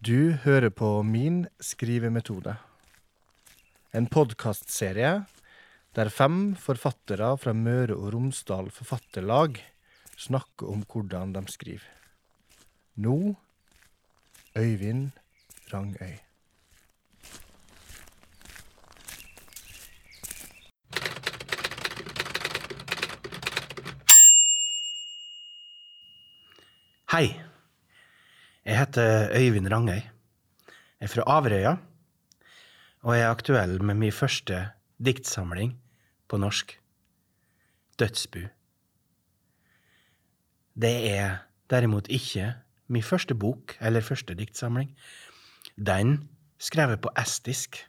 Du hører på Min skrivemetode. En podkastserie der fem forfattere fra Møre og Romsdal Forfatterlag snakker om hvordan de skriver. Nå Øyvind Rangøy. Hei. Jeg heter Øyvind Rangøy. Jeg er fra Averøya, og jeg er aktuell med min første diktsamling på norsk, Dødsbu. Det er derimot ikke min første bok eller første diktsamling. Den skrev jeg på estisk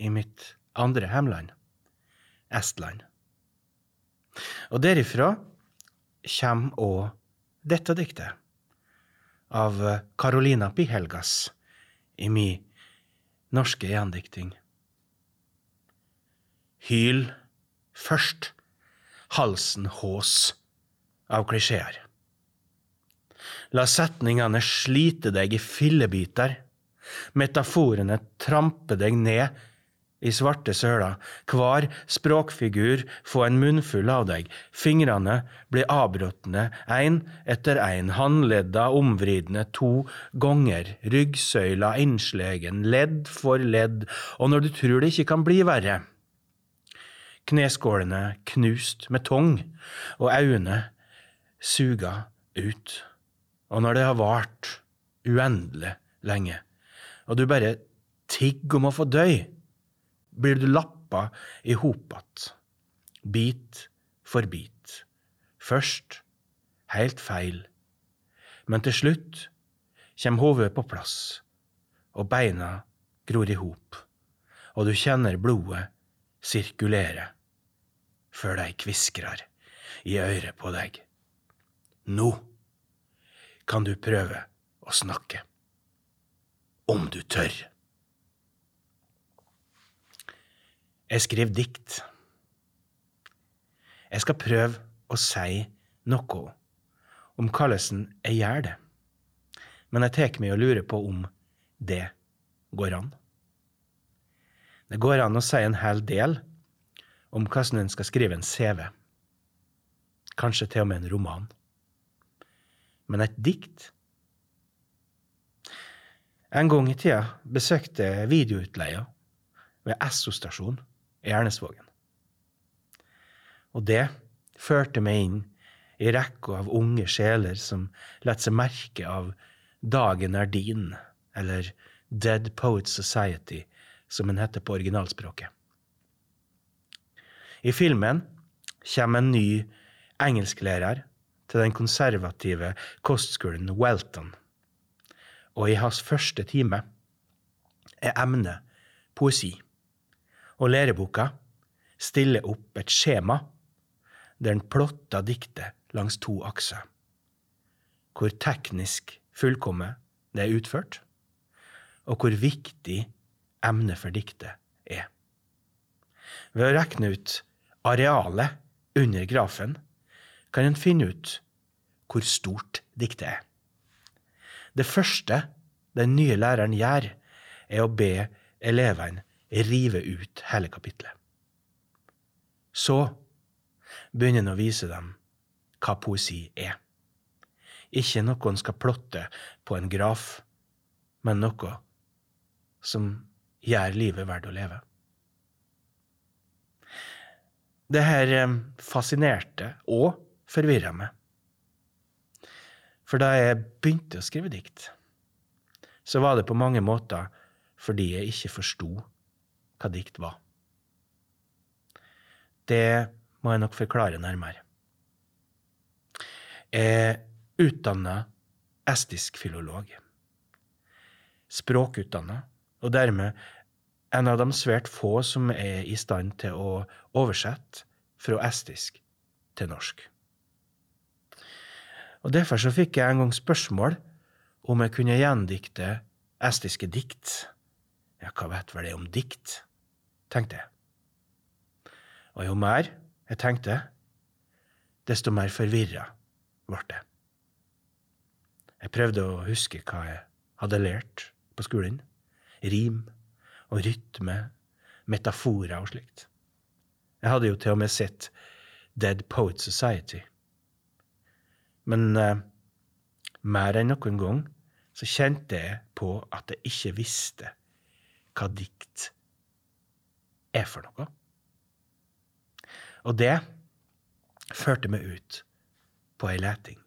i mitt andre hjemland, Estland. Og derifra kommer òg dette diktet av Carolina Pihelgas i mi norske gjendikting. Hyl først, halsen hås av klisjeer. La setningene slite deg i fillebiter, metaforene trampe deg ned i svarte søla, hver språkfigur få en munnfull av deg, fingrene blir avbrutne, én etter én, håndledda omvridne to ganger, ryggsøyla innslegen, ledd for ledd, og når du tror det ikke kan bli verre, kneskålene knust med tong, og øynene suga ut, og når det har vart uendelig lenge, og du bare tigger om å få døy, blir du lappa i hop att, bit for bit. Først helt feil, men til slutt kommer hodet på plass, og beina gror i hop, og du kjenner blodet sirkulere før de kviskrer i øret på deg. Nå kan du prøve å snakke. Om du tør. Jeg skriver dikt. Jeg skal prøve å si noe om hvordan jeg gjør det, men jeg tar meg og lurer på om det går an. Det går an å si en hel del om hvordan en skal skrive en CV, kanskje til og med en roman. Men et dikt En gang i tida besøkte jeg videoutleia ved Esso-stasjonen i Ernesvågen. Og det førte meg inn i rekka av unge sjeler som lar seg merke av Dagen er din, eller Dead Poets Society, som den heter på originalspråket. I filmen kommer en ny engelsklærer til den konservative kostskolen Welton, og i hans første time er emnet poesi og læreboka stiller opp et skjema der den plotter diktet langs to akser. Hvor teknisk fullkomment det er utført, og hvor viktig emnet for diktet er. Ved å regne ut arealet under grafen kan en finne ut hvor stort diktet er. Det første den nye læreren gjør, er å be elevene rive ut hele kapitlet. Så begynner han å vise dem hva poesi er. Ikke noe han skal plotte på en graf, men noe som gjør livet verdt å leve. Det her fascinerte og forvirra meg. For da jeg begynte å skrive dikt, så var det på mange måter fordi jeg ikke forsto hva dikt var. Det må jeg nok forklare nærmere. Jeg er utdanna estisk filolog. Språkutdanna, og dermed en av de svært få som er i stand til å oversette fra estisk til norsk. Og Derfor så fikk jeg en gang spørsmål om jeg kunne gjendikte estiske dikt. Ja, hva vet vel det om dikt? Tenkte jeg. Og jo mer jeg tenkte, desto mer forvirra ble jeg. Jeg prøvde å huske hva jeg hadde lært på skolen. Rim og rytme, metaforer og slikt. Jeg hadde jo til og med sett Dead Poet Society. Men eh, mer enn noen gang så kjente jeg på at jeg ikke visste hva dikt er for noe. Og det førte meg ut på ei leting.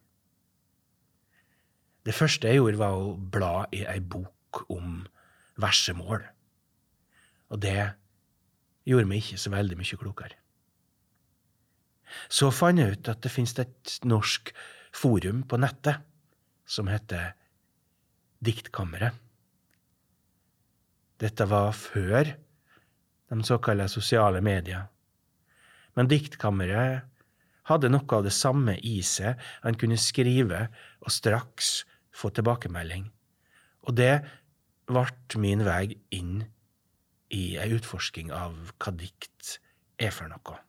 Det første jeg gjorde, var å bla i ei bok om versemål. Og det gjorde meg ikke så veldig mye klokere. Så fant jeg ut at det finnes et norsk forum på nettet som heter Diktkammeret. Dette var før de såkalte sosiale medier. Men Diktkammeret hadde noe av det samme i seg. Han kunne skrive og straks få tilbakemelding. Og det ble min vei inn i ei utforsking av hva dikt er for noe.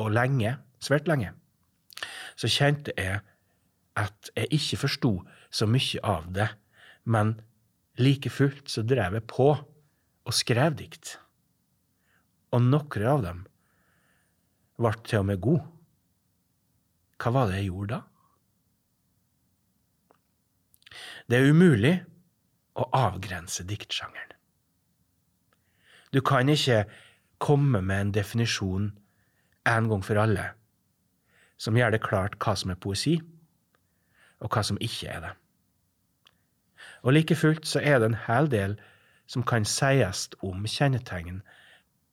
Og lenge, svært lenge, så kjente jeg at jeg ikke forsto så mye av det, men like fullt så drev jeg på og skrev dikt. Og noen av dem ble til og med gode. Hva var det jeg gjorde da? Det er umulig å avgrense diktsjangeren. Du kan ikke komme med en definisjon en gang for alle som gjør det klart hva som er poesi, og hva som ikke er det. Og like fullt så er det en hel del som kan sies om kjennetegn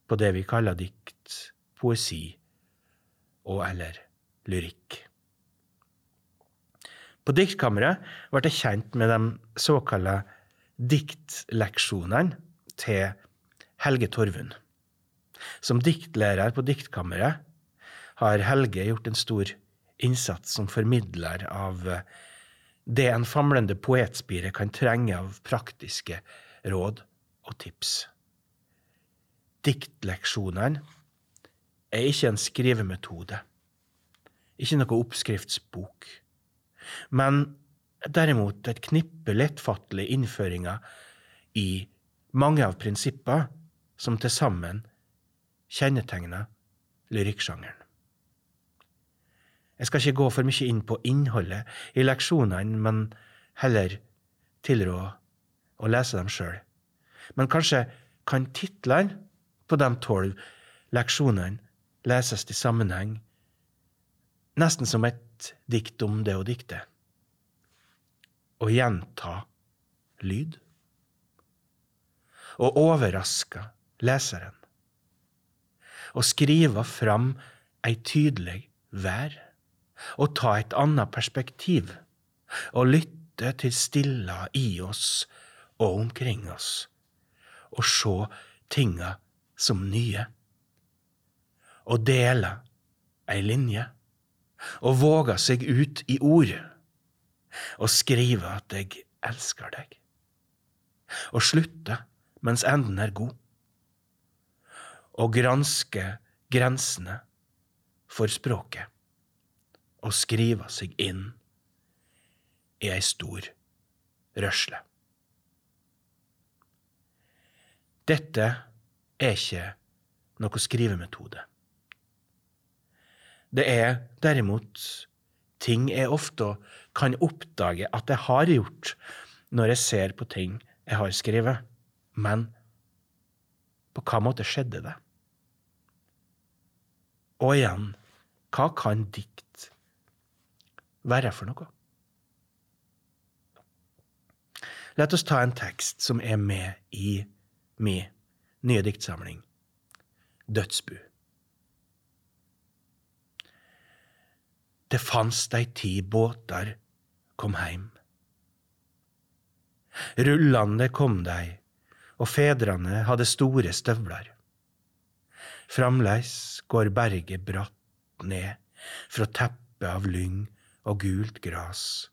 på det vi kaller dikt, poesi og eller lyrikk. På Diktkammeret ble jeg kjent med de såkalte diktleksjonene til Helge Torvund. Som diktlærer på Diktkammeret har Helge gjort en stor innsats som formidler av det en famlende poetspire kan trenge av praktiske råd og tips. Diktleksjonene er ikke en skrivemetode, ikke noe oppskriftsbok men derimot et knippe lettfattelige innføringer i mange av prinsippene som til sammen kjennetegner lyrikksjangeren. Jeg skal ikke gå for mye inn på innholdet i leksjonene, men heller tilrå å lese dem sjøl. Men kanskje kan titlene på de tolv leksjonene leses i sammenheng, nesten som et dikt om det å dikte. Å gjenta lyd. Å overraske leseren. Å skrive fram ei tydelig vær. Å ta et annet perspektiv. Å lytte til stilla i oss og omkring oss. Å se tinga som nye. Og dele ei linje. Og våge seg ut i ord. Og skrive at jeg elsker deg, og slutte mens enden er god, og granske grensene for språket, og skrive seg inn i ei stor rørsle. Dette er ikke noe skrivemetode. Det er derimot ting jeg ofte kan oppdage at jeg har gjort når jeg ser på ting jeg har skrevet. Men på hva måte skjedde det? Og igjen, hva kan dikt være for noe? La oss ta en tekst som er med i min nye diktsamling, Dødsbu. Det fanst dei ti båtar kom heim. Rullande kom dei, og fedrane hadde store støvlar. Framleis går berget bratt ned fra teppet av lyng og gult gras,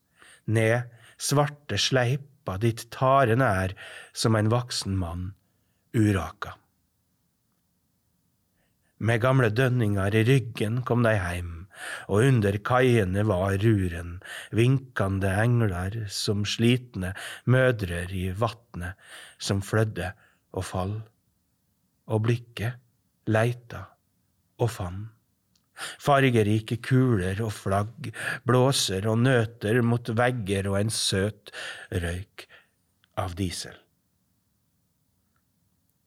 ned svarte sleipa dit taren er som en voksen mann uraka. Med gamle dønninger i ryggen kom de heim, og under kaiene var ruren, vinkende engler som slitne mødrer i vatnet som flødde og fall, og blikket leita og fann. Fargerike kuler og flagg, blåser og nøter mot vegger og en søt røyk av diesel.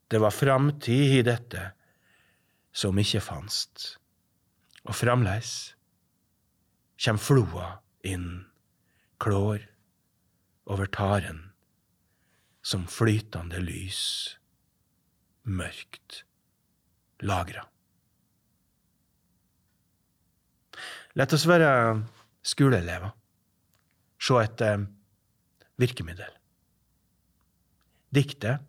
Det var framtid i dette som ikke fanst, og framleis kjem floa inn, klår over taren, som flytende lys, mørkt lagra. Lett oss være skoleelever. Se etter virkemiddel. Diktet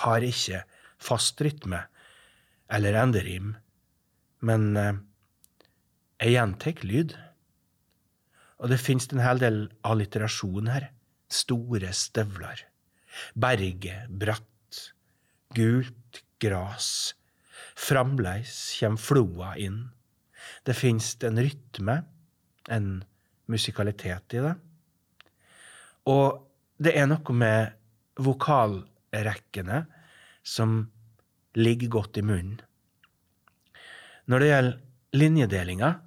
har ikke fast rytme eller enderim, men eh, jeg gjentar lyd. Og det finnes en hel del alliterasjon her. Store støvler. Berget bratt. Gult gras. Framleis kjem floa inn. Det fins en rytme, en musikalitet i det. Og det er noe med vokalrekkene som ligger godt i munnen. Når det gjelder linjedelinga,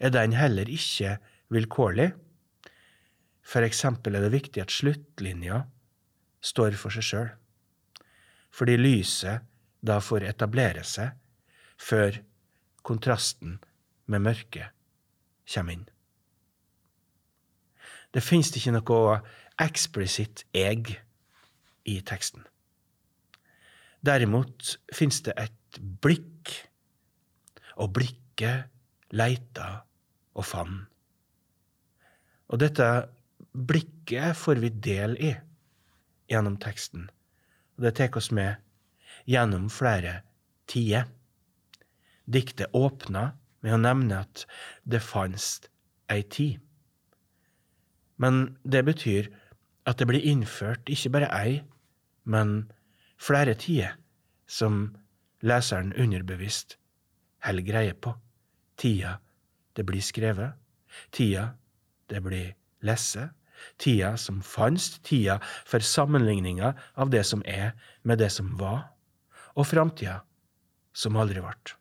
er den heller ikke vilkårlig. For eksempel er det viktig at sluttlinja står for seg sjøl, fordi lyset da får etablere seg før kontrasten med mørket kommer inn. Det finnes ikke noe eksplisitt eg i teksten. Derimot fins det et blikk, og blikket leita og fann. Og dette blikket får vi del i gjennom teksten, og det tar oss med gjennom flere tider. Diktet åpna med å nevne at det fantes ei tid. Men det betyr at det blir innført ikke bare ei, men flere tider som leseren underbevisst holder greie på. Tida det blir skrevet, tida det blir lese, tida som fantes, tida for sammenligninga av det som er, med det som var, og framtida som aldri ble.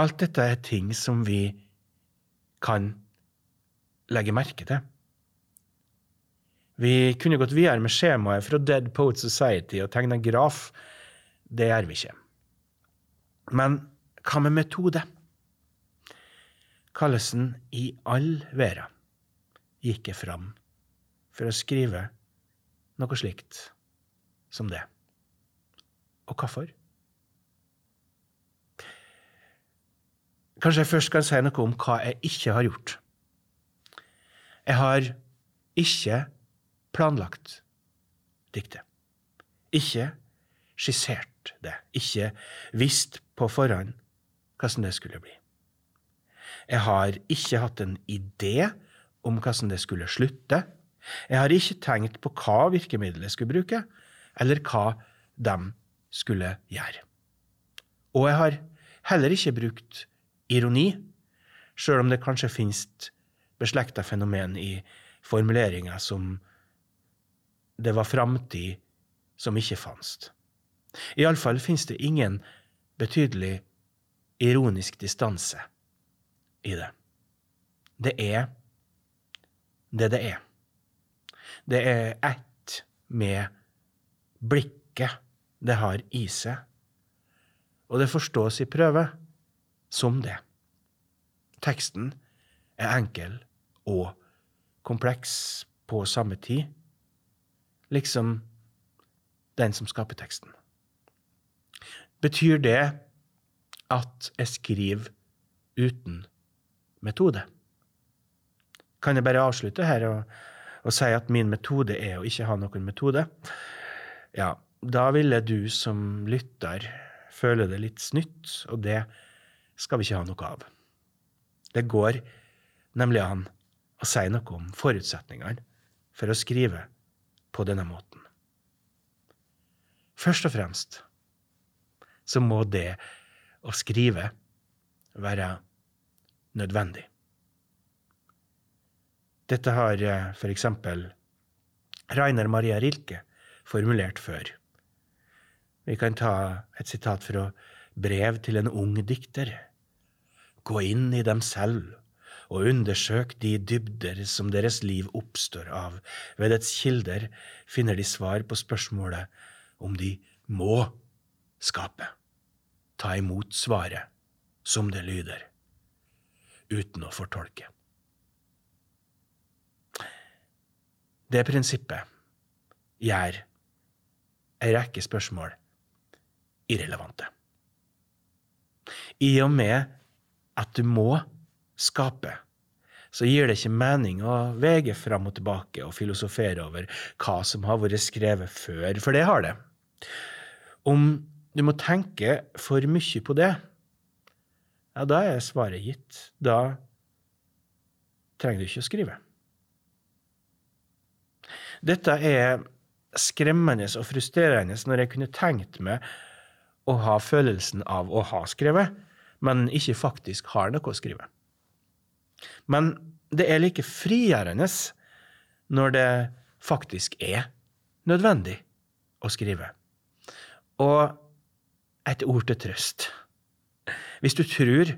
Alt dette er ting som vi kan legge merke til. Vi kunne gått videre med skjemaet fra Dead Poet Society og tegna graf. Det gjør vi ikke. Men hva med metode? Kallesen i all verden gikk jeg fram for å skrive noe slikt som det. Og hvorfor? Kanskje jeg først kan si noe om hva jeg ikke har gjort. Jeg har ikke planlagt diktet. Ikke skissert det. Ikke visst på forhånd hvordan det skulle bli. Jeg har ikke hatt en idé om hvordan det skulle slutte. Jeg har ikke tenkt på hva virkemiddelet jeg skulle bruke, eller hva de skulle gjøre. Og jeg har heller ikke brukt ironi, sjøl om det kanskje finnes beslekta fenomen i formuleringer som det var framtid som ikke fantes. Iallfall finnes det ingen betydelig ironisk distanse i det. Det er det det er. Det er ett med blikket det har i seg, og det forstås i prøve som det. Teksten er enkel og kompleks på samme tid liksom den som skaper teksten. Betyr det at jeg skriver uten metode? Kan jeg bare avslutte her og, og si at min metode er å ikke ha noen metode? Ja, da ville du som lytter føle det litt snytt, og det skal vi ikke ha noe av. Det går nemlig an å si noe om forutsetningene for å skrive på denne måten. Først og fremst så må det å skrive være nødvendig. Dette har eh, for eksempel Rainer Maria Rilke formulert før. Vi kan ta et sitat fra Brev til en ung dikter. Gå inn i dem selv og undersøk de dybder som deres liv oppstår av. Ved dets kilder finner de svar på spørsmålet om de må skape. Ta imot svaret som det lyder, uten å fortolke. Det prinsippet gjør ei rekke spørsmål irrelevante. I og med at du må skape, så gir det ikke mening å vege fram og tilbake og filosofere over hva som har vært skrevet før, for det har det. Om du må tenke for mye på det, ja, da er svaret gitt. Da trenger du ikke å skrive. Dette er skremmende og frustrerende når jeg kunne tenkt meg å ha følelsen av å ha skrevet, men ikke faktisk har noe å skrive. Men det er like frigjørende når det faktisk er nødvendig å skrive. Og et ord til trøst. Hvis du tror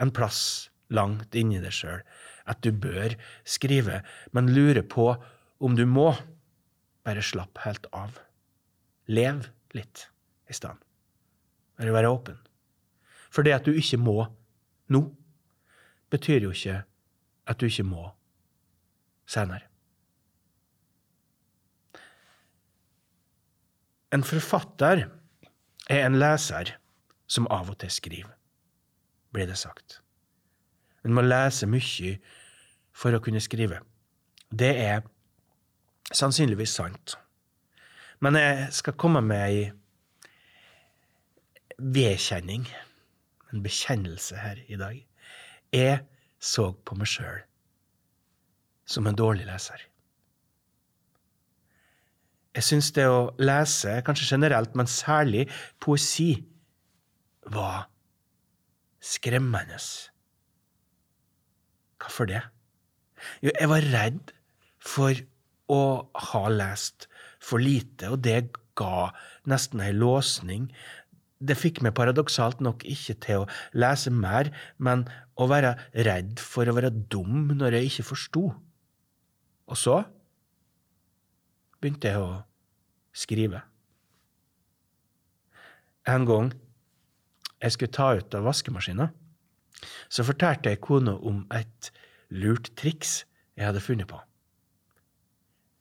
en plass langt inni deg sjøl at du bør skrive, men lurer på om du må, bare slapp helt av. Lev litt i stedet. Bare være åpen. For det at du ikke må nå, betyr jo ikke at du ikke må senere. En forfatter er en leser som av og til skriver, blir det sagt. En må lese mye for å kunne skrive. Det er sannsynligvis sant. Men jeg skal komme med ei vedkjenning, en bekjennelse her i dag. Jeg så på meg sjøl som en dårlig leser. Jeg syns det å lese, kanskje generelt, men særlig poesi, var skremmende. Hvorfor det? Jo, jeg var redd for å ha lest for lite, og det ga nesten ei låsning. Det fikk meg paradoksalt nok ikke til å lese mer, men å være redd for å være dum når jeg ikke forsto. Og så begynte jeg å skrive. En gang jeg skulle ta ut av vaskemaskina, så fortalte jeg kona om et lurt triks jeg hadde funnet på.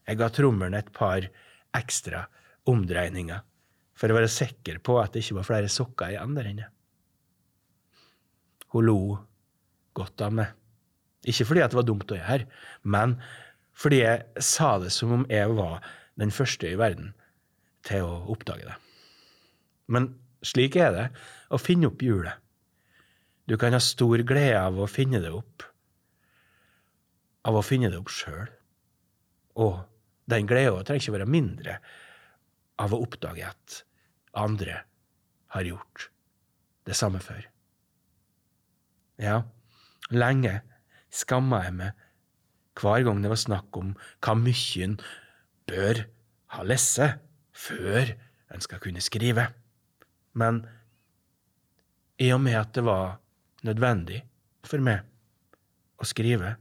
Jeg ga trommelen et par ekstra omdreininger for å være sikker på at det ikke var flere sokker igjen der inne. Hun lo godt av meg. Ikke fordi det var dumt å gjøre, men fordi jeg sa det som om jeg var den første i verden til å oppdage det. Men slik er det å finne opp hjulet. Du kan ha stor glede av å finne det opp, av å finne det opp sjøl. Og den gleda trenger ikke være mindre av å oppdage at andre har gjort det samme før. Ja, lenge skamma jeg meg hver gang det var snakk om hva mye en bør ha lest før en skal kunne skrive. Men i og med at det var nødvendig for meg å skrive,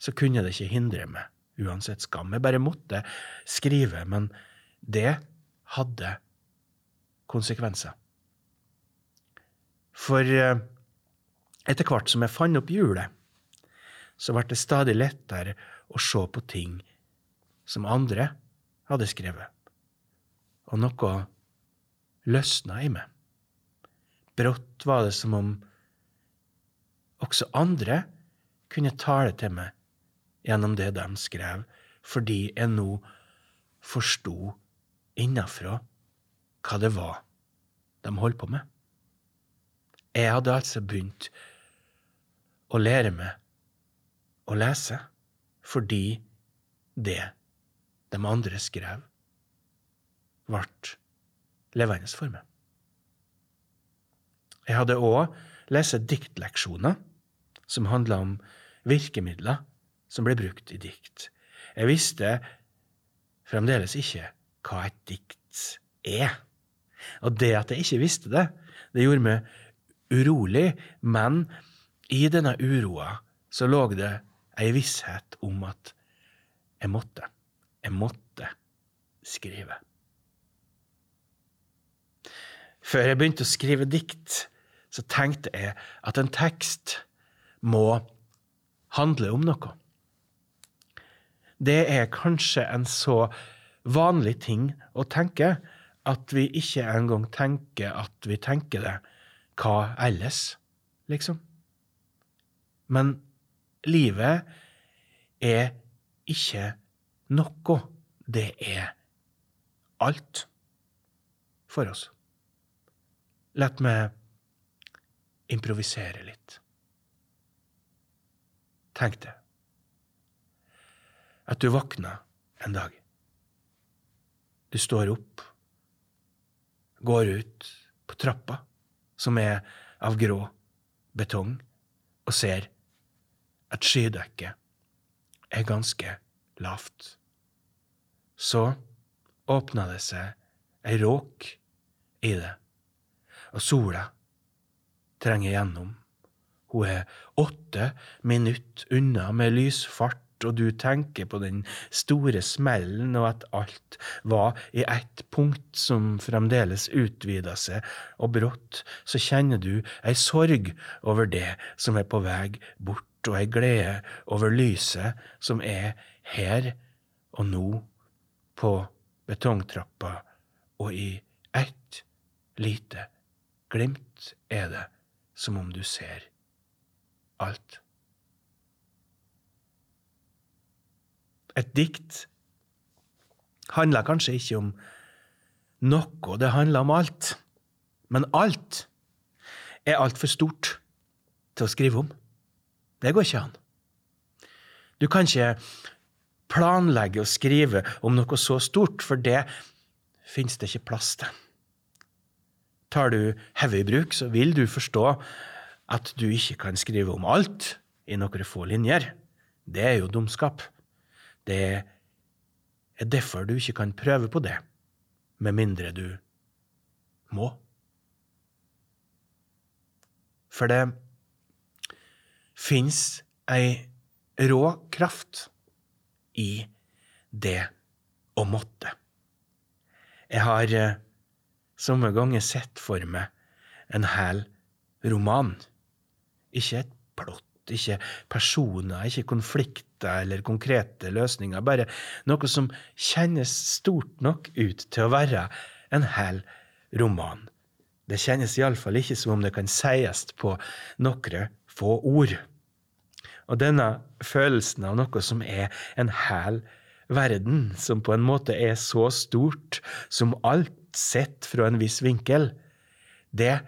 så kunne det ikke hindre meg, uansett skam. Jeg bare måtte skrive, men det hadde konsekvenser. For eh, etter hvert som jeg fant opp hjulet, så ble det stadig lettere å se på ting som andre hadde skrevet og noe løsna i meg. Brått var det som om også andre kunne tale til meg gjennom det de skrev, fordi jeg nå forsto innafra hva det var de holdt på med. Jeg hadde altså begynt å lære meg å lese fordi det de andre skrev, ble levende for meg. Jeg hadde òg lese diktleksjoner som handla om virkemidler som ble brukt i dikt. Jeg visste fremdeles ikke hva et dikt er. Og det at jeg ikke visste det, det gjorde meg urolig, men i denne uroa så lå det ei visshet om at jeg måtte, jeg måtte skrive. Før jeg begynte å skrive dikt, så tenkte jeg at en tekst må handle om noe. Det er kanskje en så vanlig ting å tenke at vi ikke engang tenker at vi tenker det. Hva ellers, liksom? Men livet er ikke noe. Det er alt for oss. La meg improvisere litt. Tenk deg at du våkner en dag. Du står opp, går ut på trappa, som er av grå betong, og ser at skydekket er ganske lavt. Så åpner det seg ei råk i det, og sola trenger gjennom. Hun er åtte minutter unna med lysfart, og du tenker på den store smellen og at alt var i ett punkt som fremdeles utvida seg, og brått så kjenner du ei sorg over det som er på vei bort, og ei glede over lyset som er her og nå, på betongtrappa, og i ett lite glimt er det som om du ser alt. Et dikt handler kanskje ikke om noe, det handler om alt. Men alt er altfor stort til å skrive om. Det går ikke an. Du kan ikke planlegge å skrive om noe så stort, for det finnes det ikke plass til. Tar du hodet bruk, så vil du forstå at du ikke kan skrive om alt i noen få linjer. Det er jo dumskap. Det er derfor du ikke kan prøve på det, med mindre du må. For det fins ei rå kraft i det å måtte. Jeg har eh, somme ganger sett for meg en hel roman. Ikke et plott, ikke personer, ikke konflikter eller konkrete løsninger. Bare noe som kjennes stort nok ut til å være en hel roman. Det kjennes iallfall ikke som om det kan sies på noen få ord. Og denne følelsen av noe som er en hel verden, som på en måte er så stort som alt sett fra en viss vinkel, det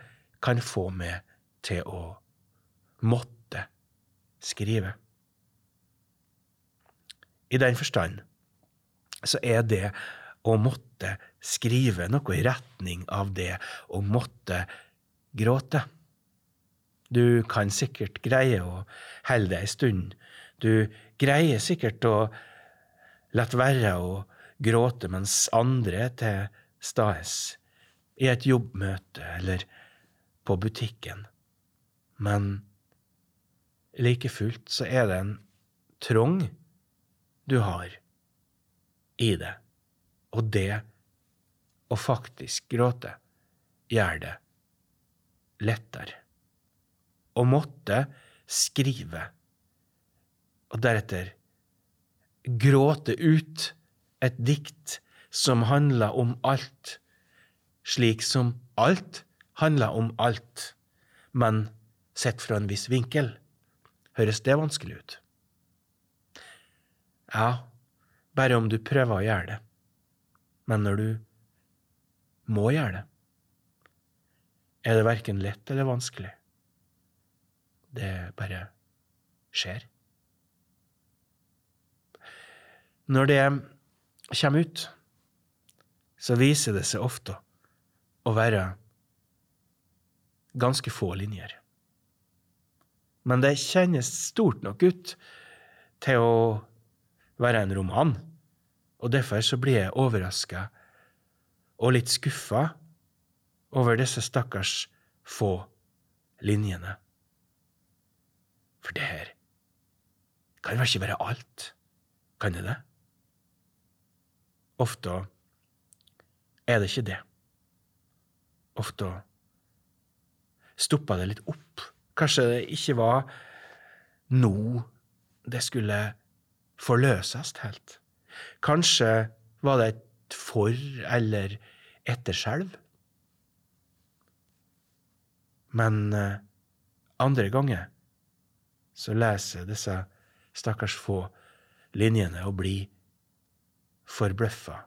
kan få meg til å måtte skrive. I den forstand så er det å måtte skrive noe i retning av det å måtte gråte. Du kan sikkert greie å holde deg ei stund. Du greier sikkert å la være å gråte mens andre er til stades i et jobbmøte eller på butikken. Men like fullt så er det en trong du har i det. Og det å faktisk gråte gjør det lettere. Å måtte skrive, og deretter gråte ut et dikt som handler om alt, slik som alt handler om alt, men sett fra en viss vinkel. Høres det vanskelig ut? Ja, bare om du prøver å gjøre det. Men når du må gjøre det, er det verken lett eller vanskelig. Det bare skjer. Når det kommer ut, så viser det seg ofte å være ganske få linjer. Men det kjennes stort nok ut til å være en roman, og derfor så blir jeg overraska og litt skuffa over disse stakkars få linjene. For det her kan vel ikke være alt, kan det det? Ofte er det ikke det. Ofte stopper det litt opp. Kanskje det ikke var nå det skulle forløses helt. Kanskje var det et for- eller etterskjelv. Men eh, andre ganger så leser disse stakkars få linjene og blir forbløffa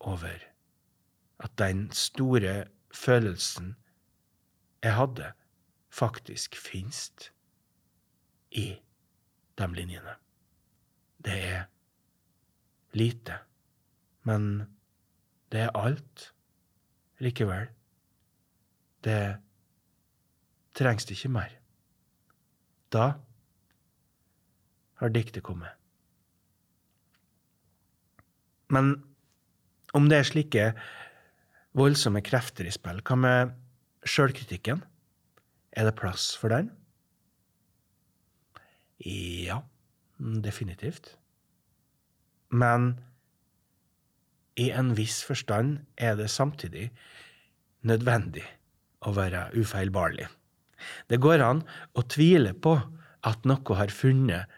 over at den store følelsen jeg hadde, faktisk finnes i de linjene. Det er lite, men det er alt likevel. Det trengs det ikke mer. Da har diktet kommet. Men om det er slike voldsomme krefter i spill, hva med sjølkritikken? Er det plass for den? Ja, definitivt. Men i en viss forstand er det samtidig nødvendig å være ufeilbarlig. Det går an å tvile på at noe har funnet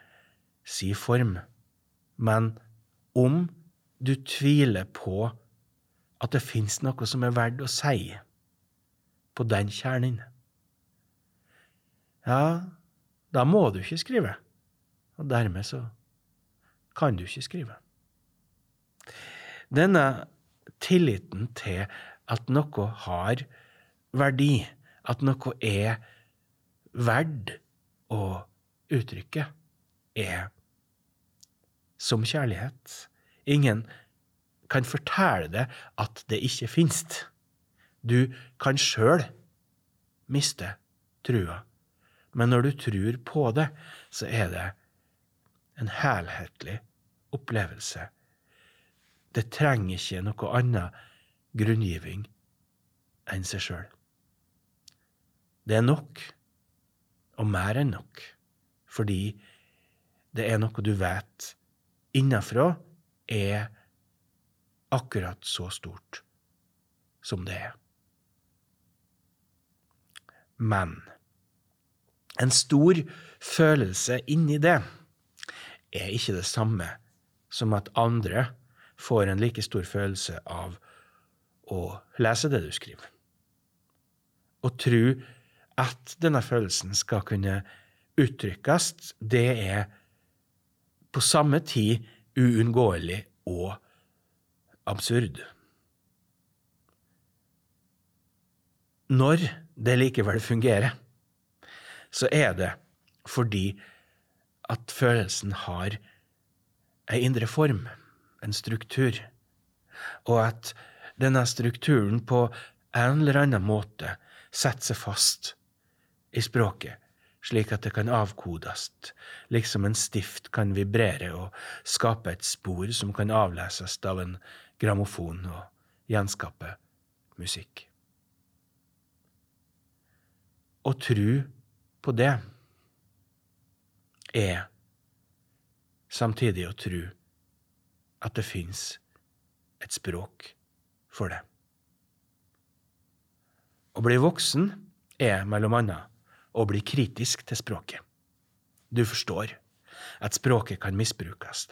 si form, men om du tviler på at det fins noe som er verdt å si på den kjernen, ja, da må du ikke skrive, og dermed så kan du ikke skrive. Denne tilliten til at noe har verdi, at noe er verd å uttrykke, er som kjærlighet. Ingen kan fortelle deg at det ikke finnes. Du kan sjøl miste trua, men når du tror på det, så er det en helhetlig opplevelse. Det trenger ikke noe annet grunngiving enn seg sjøl. Det er nok, og mer enn nok, fordi det er noe du vet innafra er akkurat så stort som det er. Men en stor følelse inni det er ikke det samme som at andre får en like stor følelse av å lese det du skriver. Å tro at denne følelsen skal kunne uttrykkes, det er på samme tid uunngåelig og absurd. Når det likevel fungerer, så er det fordi at følelsen har ei indre form, en struktur, og at denne strukturen på en eller annen måte setter seg fast i språket, slik at det kan avkodes, liksom en stift kan vibrere og skape et spor som kan avleses av en grammofon og gjenskape musikk. Å tro på det er samtidig å tro at det fins et språk for det. Å bli voksen er mellom annet å bli kritisk til språket. Du forstår at språket kan misbrukes,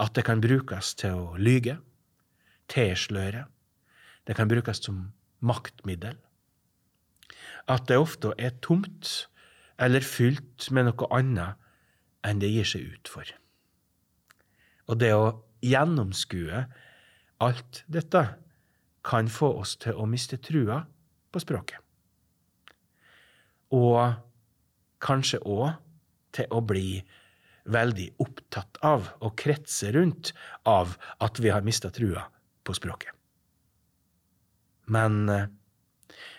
at det kan brukes til å lyge, tilsløre, det kan brukes som maktmiddel, at det ofte er tomt eller fylt med noe annet enn det gir seg ut for. Og det å gjennomskue alt dette kan få oss til å miste trua på språket. Og kanskje òg til å bli veldig opptatt av og kretse rundt av at vi har mista trua på språket. Men eh,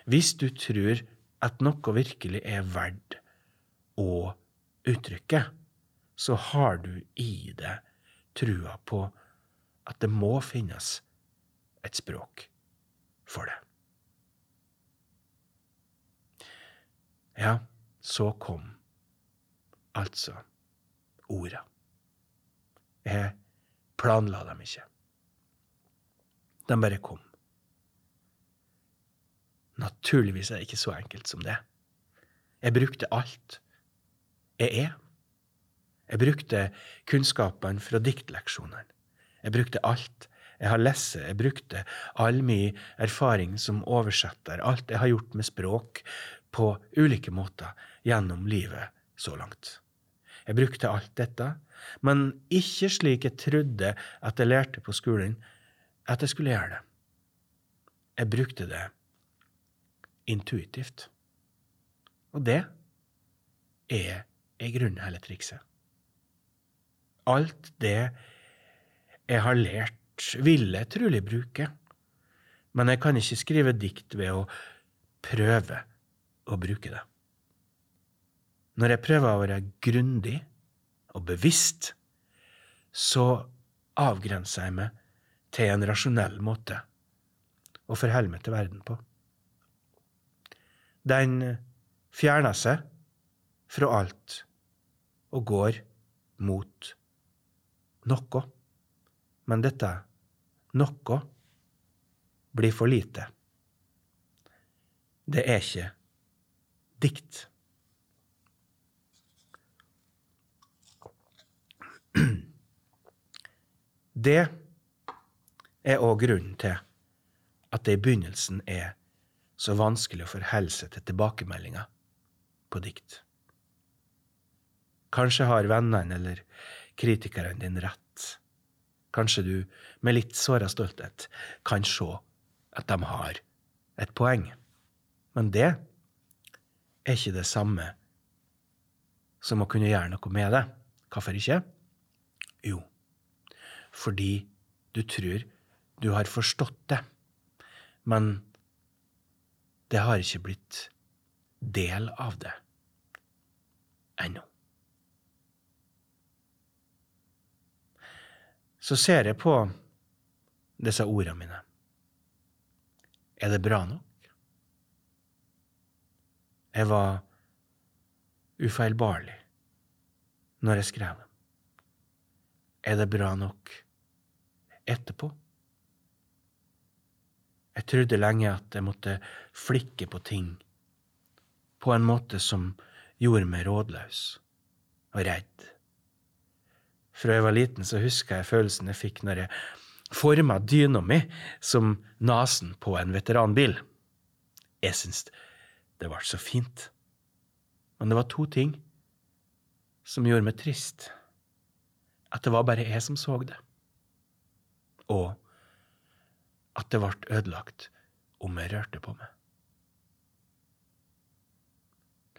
hvis du tror at noe virkelig er verdt og uttrykket, så har du i det trua på at det må finnes et språk for det. Ja, så kom altså orda. Jeg planla dem ikke. De bare kom. Naturligvis er det ikke så enkelt som det. Jeg brukte alt jeg er. Jeg brukte kunnskapene fra diktleksjonene. Jeg brukte alt jeg har lest. Jeg brukte all min erfaring som oversetter, alt jeg har gjort med språk, på ulike måter gjennom livet så langt. Jeg brukte alt dette, men ikke slik jeg trodde at jeg lærte på skolen at jeg skulle gjøre det. Jeg brukte det intuitivt. Og det er i grunnen hele trikset. Alt det jeg har lært, ville jeg trolig bruke, men jeg kan ikke skrive dikt ved å prøve å bruke det. Når jeg prøver å være grundig og bevisst, så avgrenser jeg meg til en rasjonell måte å forholde meg til verden på. Den fjerner seg fra alt og går mot noe. Men dette noe blir for lite. Det er ikke dikt. Det er òg grunnen til at det i begynnelsen er så vanskelig å forholde seg til tilbakemeldinger på dikt. Kanskje har vennene eller kritikerne din rett. Kanskje du med litt såra stolthet kan se at de har et poeng. Men det er ikke det samme som å kunne gjøre noe med det. Hvorfor ikke? Jo, fordi du tror du har forstått det, men det har ikke blitt del av det ennå. Så ser jeg på disse ordene mine. Er det bra nok? Jeg var ufeilbarlig når jeg skrev dem. Er det bra nok etterpå? Jeg trodde lenge at jeg måtte flikke på ting på en måte som gjorde meg rådløs og redd. Fra jeg var liten, så husker jeg følelsen jeg fikk når jeg forma dyna mi som nesen på en veteranbil. Jeg syns det ble så fint. Men det var to ting som gjorde meg trist. At det var bare jeg som så det. Og at det ble ødelagt om jeg rørte på meg.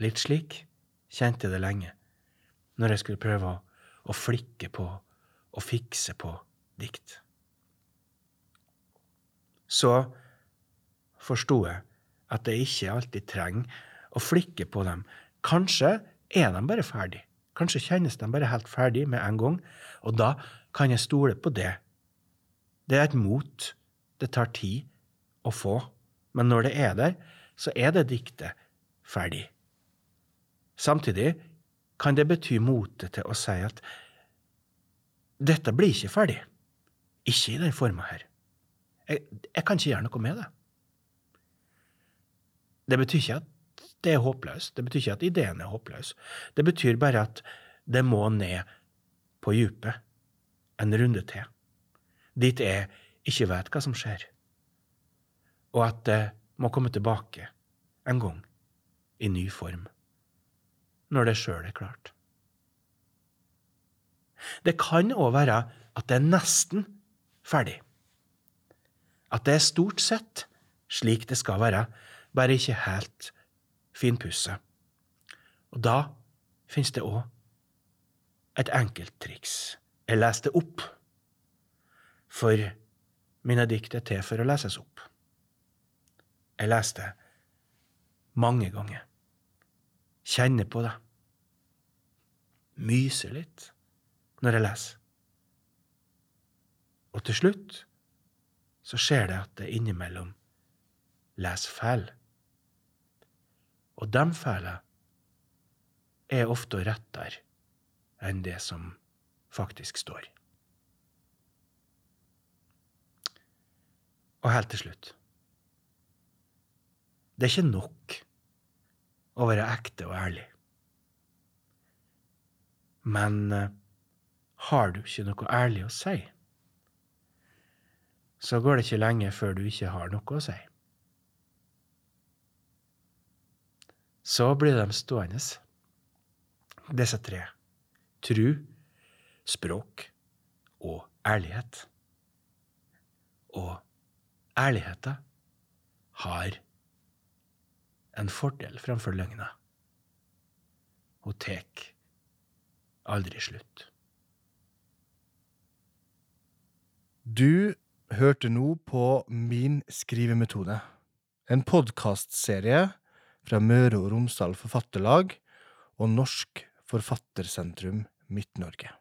Litt slik kjente jeg det lenge, når jeg skulle prøve å, å flikke på og fikse på dikt. Så forsto jeg at jeg ikke alltid trenger å flikke på dem. Kanskje er de bare ferdig. Kanskje kjennes de bare helt ferdig med en gang, og da kan jeg stole på det. Det er et mot det tar tid å få, men når det er der, så er det diktet ferdig. Samtidig kan det bety motet til å si at dette blir ikke ferdig. Ikke i den forma her. Jeg, jeg, kan ikke gjøre noe med det. Det betyr ikke at det er håpløst. Det betyr ikke at ideen er håpløs. Det betyr bare at det må ned på dypet en runde til. Dit jeg ikke vet hva som skjer. Og at det må komme tilbake en gang i ny form. Når det sjøl er klart. Det kan òg være at det er nesten ferdig. At det er stort sett slik det skal være, bare ikke helt finpusset. Og da finnes det òg et enkelt triks. Jeg leste opp. For mine dikt er til for å leses opp. Jeg leste mange ganger. Kjenner på det. myser litt når jeg leser. Og til slutt så skjer det at jeg innimellom leser feil. Og de feilene er ofte rettere enn det som faktisk står. Og helt til slutt Det er ikke nok å være ekte og ærlig. Men eh, har du ikke noe ærlig å si, så går det ikke lenge før du ikke har noe å si. Så blir de stående, disse tre. Tru, språk og ærlighet. Og ærligheta har en fordel framfor løgna. Hun tek aldri slutt. Du hørte nå på Min skrivemetode, en podkastserie fra Møre og Romsdal Forfatterlag og Norsk Forfattersentrum Midt-Norge.